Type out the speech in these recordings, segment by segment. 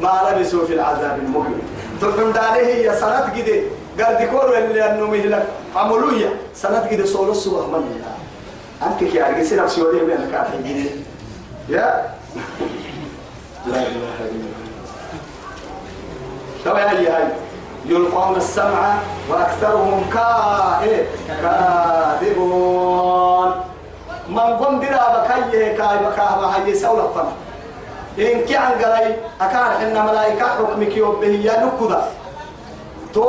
ما لبسوا في العذاب المهين تقول عليه هي سنة كده قال ديكور اللي أنه مهلك عملوية سنة كده صور الصور من الله. أنت كي سنة في سوريا من الكافرين يا. لا إله إلا الله. طبعا هي هاي يلقون السمع وأكثرهم كا كاذبون. من قم درا بكيه كاي بكاه هاي سولة فنا إن كان قلي أكار حنا ملائكة حكمك يوبه يا نكذا تو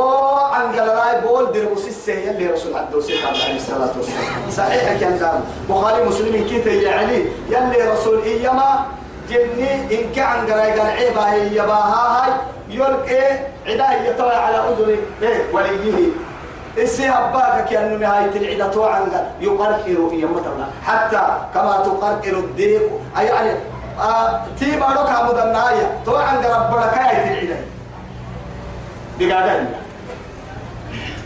عن قلي بول دربوس السيء اللي رسول عبد عليه الصلاة والسلام. صحيح كان دام. بخاري مسلم كيت يا علي يلي رسول إيما جني إن كان قلي قال عيبا هي باها هاي يلقى عداية يطلع على أذن إيه وليه. إسي أباك كأنه نهاية العدة توعن يقرقر يمتنا حتى كما تقرقر الديك أي يعني تي بارو كامو دنايا توعن قرب بركاية العدة دقاقين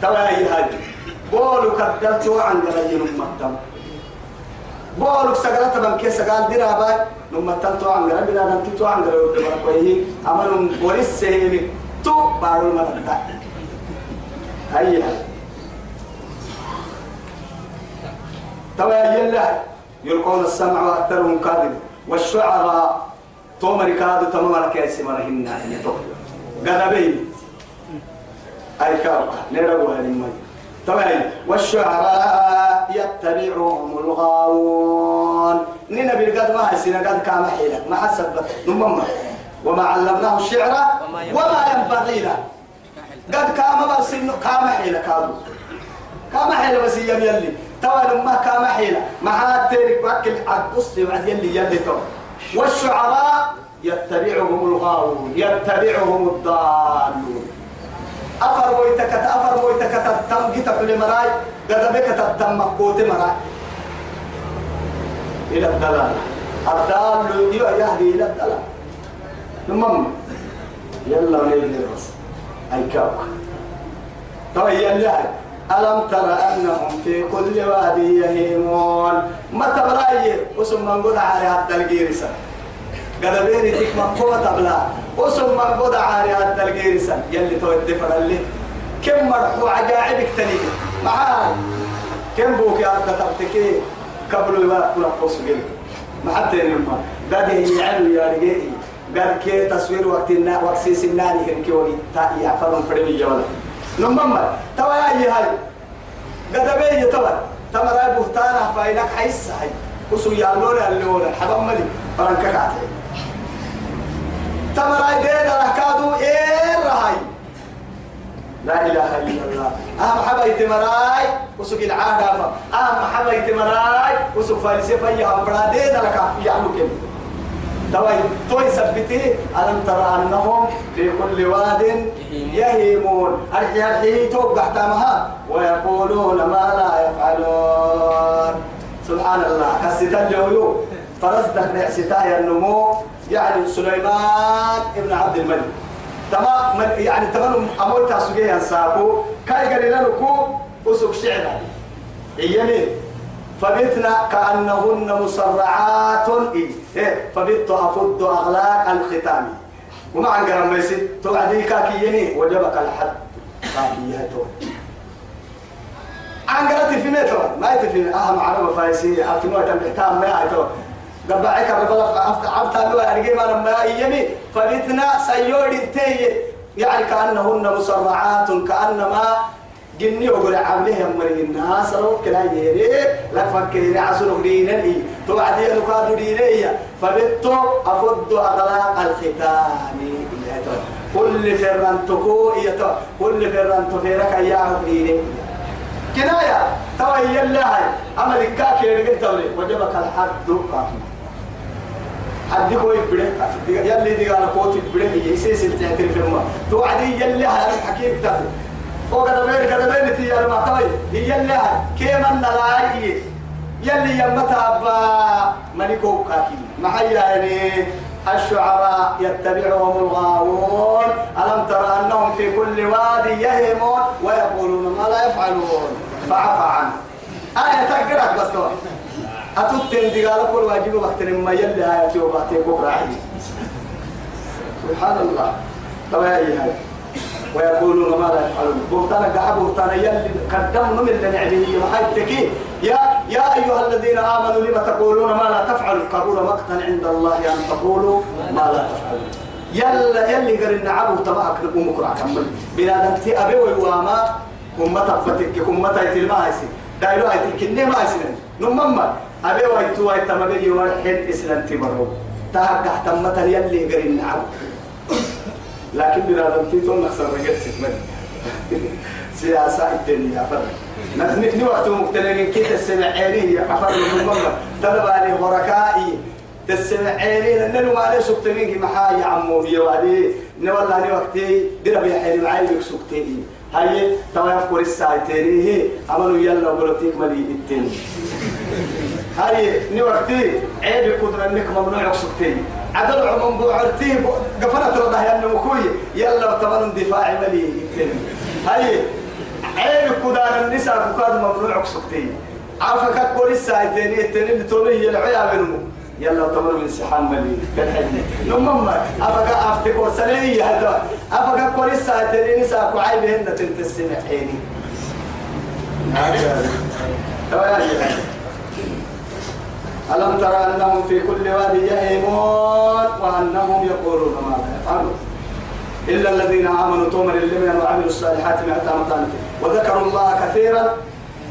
توا أي هاي بولو كدل توعن قرب ينمتم بولو سقلت بنكي سقال درابا نمتم توعن قرب بلا نمتي توعن قرب بركاية أمانهم بوليس سيمي. تو بارو المرد هاي هاي. توا يلا يلقون السمع وأكثرهم كاذب والشعراء تومر كادو تمام كيس مرهن غدبين أركاب نربو هالمي توا والشعراء يتبعهم الغاوون. نينا بالقد ما هسينا قد كام حيلة. ما حسب نمم. وما علمناه الشعر وما ينبغي. له. قد كام برسل كام حيلة كادو. كام حيلة بس يلي. توا لما كام حيلة. ما تيرك وكل عدس وعد يلي يلي والشعراء يتبعهم الغاوون يتبعهم الضالون. أفر ويتك أفر ويتك تم جتك لمراي قد بك تتم قوت مراي. إلى الدلال الدال يهدي إلى الدلال نمم يلا نيجي بس أي كاوك. طيب يلا ألم تر أنهم في كل وادي يهيمون؟ ما تبلاي؟ وسم من قد على هذا الجيرسة قد بيني تك من قوة تبلا. وسم من قد على هذا الجيرسة يلي تودي فرلي كم مرحو عجائبك تنيك معاي كم بوك يا أبدا تبتكي؟ قبل كل قوس جيل ما حتى ينما قد يعلو يا رجالي قد كي تصوير وقت النا وقت سيسناني هنكي تا يعفرون فرمي جوالا نمم توا يا هاي قد بي توا تمر بهتانا فاينك حيس هاي. وسو يالون اللون حبم ملي فرنك كاتي تمر اي دين ركادو إيه هاي. لا إله إلا الله. أهم حبايت مراي وسو العاده فا أهم حبايت مراي وسو فلسفه يا برادين لك يعلو كده توي توي سبتي ألم ترى أنهم في كل واد يهيمون. أرحي أرحي توقع تامها. ويقولون ما لا يفعلون. سبحان الله. كسيتا الجويو فرزدك نعستا النمو. يعني سليمان ابن عبد الملك. تمام يعني تمام أمول تاسوجي ساكو كاي قال لكو؟ أسوق شعر إيامين فبتنا كأنهن مسرعات. إيه. فبت أفض أغلاق الختام. وما عن قرم ميسي توعدي كاكيني وجبك الحد كاكيه تو عن قرأت في ميتو ما يتفي أهم عربة فايسي أتي موتا بحتام ما يتو قبعك ربلا عبتا لو أرجي ما لما يمي فبتنا سيور تي يعني كأنهن مسرعات كأنما جني وقول عامله مري الناس لو كلا يري لا فكر عسل دينني توعدي لقاد دينيا فبتو أفض أغلاق الختان كل فرن تكو. يتو كل فرن تفيرك يا ديني كنايا توا يلا هاي. عمل كاكي رجل تولي وجبك الحد كافي. حد كوي بره يلي دي قال كوتي بره. يسيس التعترف في توعدي يلا هاي. حكيم تافي يا اللي يعني الشعراء يتبعهم الغاوون. ألم ترى أنهم في كل وادي يهيمون ويقولون ما لا يفعلون؟ فعفى عنه. آية تقرأ بس تو. أتوتين كل واجب وقت ما يلي آية وبعتين بكرة سبحان الله. طبعا هي ويقولون ما لا يفعلون. بهتانا قاعد بهتانا يلي قدمنا من اللي نعبه محيط يا يا أيها الذين آمنوا لما تقولون ما لا تفعلوا؟ قبول مقتا عند الله أن تقولوا ما لا تفعلون. يلا يلي قال نعبه تبعك نقوم كرع كمل. بلا دمتي أبي ويواما. هم تبتك هم تايتل ما هيسي دايلو هاي تلكني ما هيسي نمم أبي ويتو ويتما بيجي ورحل إسلام تبرو تهجح تمتا يلي قال نعبه لكن بلا دمتي تون نخسر رجل ستمن سياسة الدنيا فرق نحن وقت مقتنعين كيف السمع عيني عفر من مرة. طلب عليه بركائي تسمع عيني لأنه ما عليه سكتمين محا يا عمو هي وعلي نولا ني وقتي درب يا حين معي بك سكتي هاي توا يفكر الساعتين هي عملوا يلا وقلتيك ملي التين هاي ني وقتي عيب إنك ممنوع سكتي عدل عمم بوعرتي قفلت رضا يا نمكوي يلا تمن دفاع ملي هاي عيب كدار النساء بكاد ممنوع سكتي عارفك كل الساعتين التين اللي تولي العيا بينهم يلا تمر من سحام ملي. بالحجة نمم أبقى أفتك وسلية هذا أبقى كل الساعتين نساء كعيب هن تنتسمع عيني. ألم ترى أنهم في كل واد يهيمون؟ وأنهم يقولون ما لا يفعلون. إلا الذين آمنوا تومر اللي وعملوا الصالحات مع تامتانك وذكروا الله كثيرا.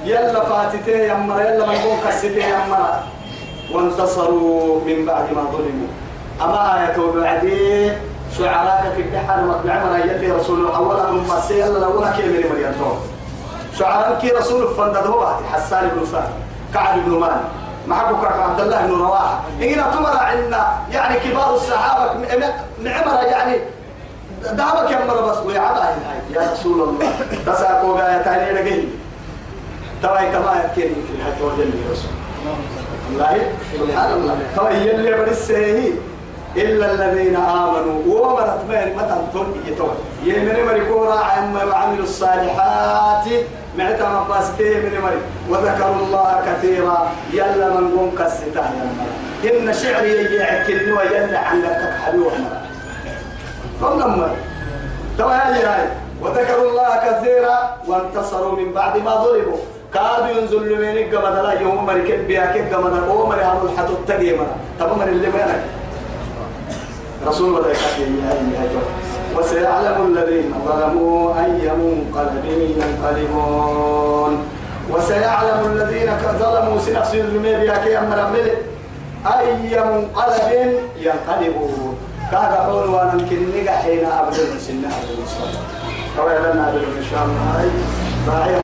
يلا فاتته يمر يلا من يكون كسته يمر وانتصروا من بعد ما ظلموا. أما آية بعدي شعراء في الدحر مطبع من يلي رسول أولا من مسيح يلا أولا كلمة مريم شعراء كي رسول فندد هو حسان بن ثابت كعب بن مالك. محبوك عبد الله بن رواحة إن تمر عنا يعني كبار الصحابة معمرة يعني دعمك يا مرة بس ويعبا يا رسول الله. تساقوا يا تاني لقيه ترى كما يكين في حتى وجل رسول. الله سبحان الله. ترى يلي برسيه إلا الذين آمنوا ومرت مين متى تن يتوه يمن مريكورا عما وعملوا الصالحات معتا مقاستيه من مري وذكروا الله كثيرا يلا من قوم كسته يا إن شعري يعكلني ويلا عندك حلوة. فنما توا هاي وذكروا الله كثيرا وانتصروا من بعد ما ظلموا. كادوا ينزلوا من الجمد لا يوم مركب بياك الجمد أو مري هم الحد التقيمة تبا من اللي مالك؟ رسول الله يا وسيعلم الذين ظلموا أي منقلب ينقلبون. وسيعلم الذين ظلموا سنفسي الرمي بياك يا مرمي أي منقلب ينقلبون. كاغا قول وأنا نجا حين أبدأ سنة ان شاء الله لنا ان شاء الله